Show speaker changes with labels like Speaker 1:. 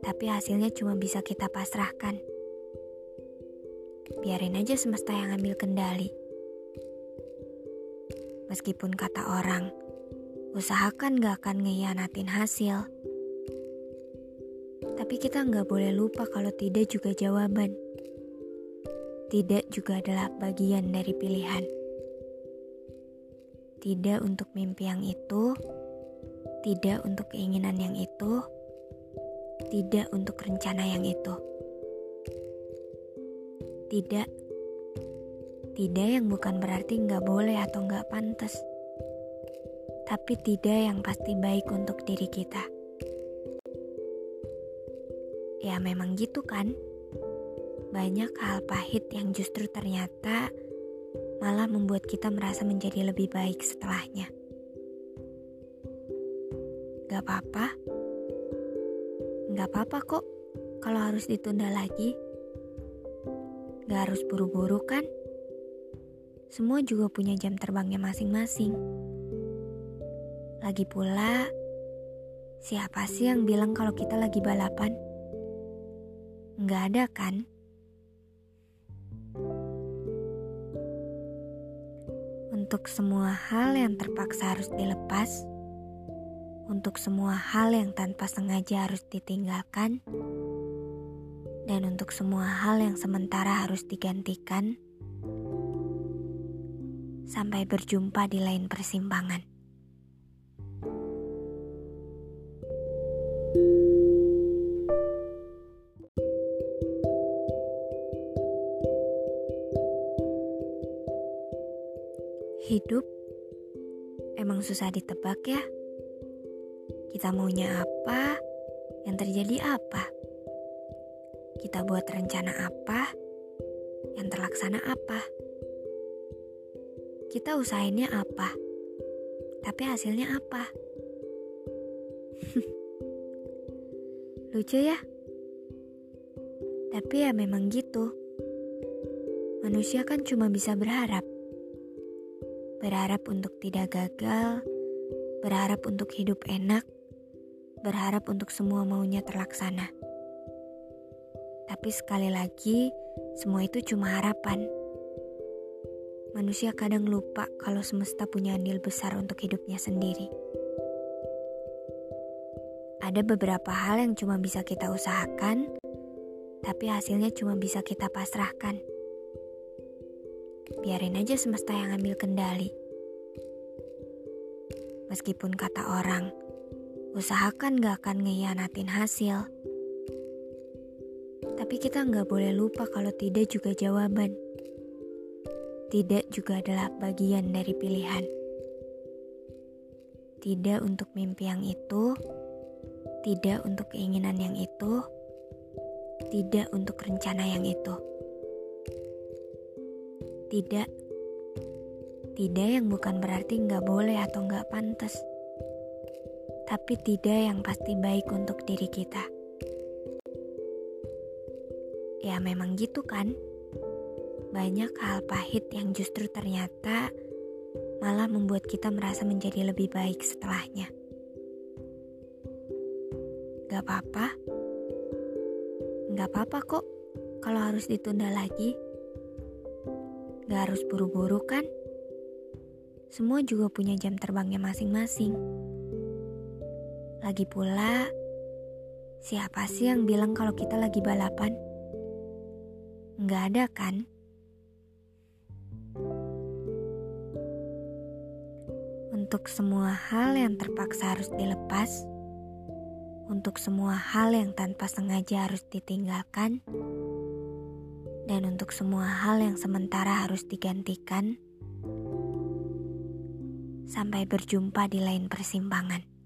Speaker 1: tapi hasilnya cuma bisa kita pasrahkan. Biarin aja semesta yang ambil kendali. Meskipun kata orang, usahakan gak akan ngehianatin hasil. Tapi kita nggak boleh lupa kalau tidak juga jawaban. Tidak juga adalah bagian dari pilihan. Tidak untuk mimpi yang itu, tidak untuk keinginan yang itu, tidak untuk rencana yang itu. Tidak, tidak yang bukan berarti nggak boleh atau nggak pantas, tapi tidak yang pasti baik untuk diri kita. Ya memang gitu kan? Banyak hal pahit yang justru ternyata malah membuat kita merasa menjadi lebih baik setelahnya. Gak apa-apa. Gak apa-apa kok kalau harus ditunda lagi. Gak harus buru-buru kan? Semua juga punya jam terbangnya masing-masing. Lagi pula, siapa sih yang bilang kalau kita lagi balapan? Nggak ada kan? Untuk semua hal yang terpaksa harus dilepas, untuk semua hal yang tanpa sengaja harus ditinggalkan, dan untuk semua hal yang sementara harus digantikan, sampai berjumpa di lain persimpangan. Hidup emang susah ditebak ya. Kita maunya apa, yang terjadi apa. Kita buat rencana apa, yang terlaksana apa. Kita usahainnya apa, tapi hasilnya apa. Lucu ya? Tapi ya memang gitu. Manusia kan cuma bisa berharap berharap untuk tidak gagal, berharap untuk hidup enak, berharap untuk semua maunya terlaksana. Tapi sekali lagi, semua itu cuma harapan. Manusia kadang lupa kalau semesta punya andil besar untuk hidupnya sendiri. Ada beberapa hal yang cuma bisa kita usahakan, tapi hasilnya cuma bisa kita pasrahkan. Biarin aja semesta yang ambil kendali. Meskipun kata orang, usahakan gak akan ngehianatin hasil. Tapi kita nggak boleh lupa kalau tidak juga jawaban. Tidak juga adalah bagian dari pilihan. Tidak untuk mimpi yang itu, tidak untuk keinginan yang itu, tidak untuk rencana yang itu. Tidak. Tidak yang bukan berarti nggak boleh atau nggak pantas. Tapi tidak yang pasti baik untuk diri kita. Ya memang gitu kan. Banyak hal pahit yang justru ternyata malah membuat kita merasa menjadi lebih baik setelahnya. Gak apa-apa. Gak apa-apa kok kalau harus ditunda lagi. Gak harus buru-buru kan? Semua juga punya jam terbangnya masing-masing. Lagi pula, siapa sih yang bilang kalau kita lagi balapan? Nggak ada kan? Untuk semua hal yang terpaksa harus dilepas, untuk semua hal yang tanpa sengaja harus ditinggalkan, dan untuk semua hal yang sementara harus digantikan, sampai berjumpa di lain persimpangan.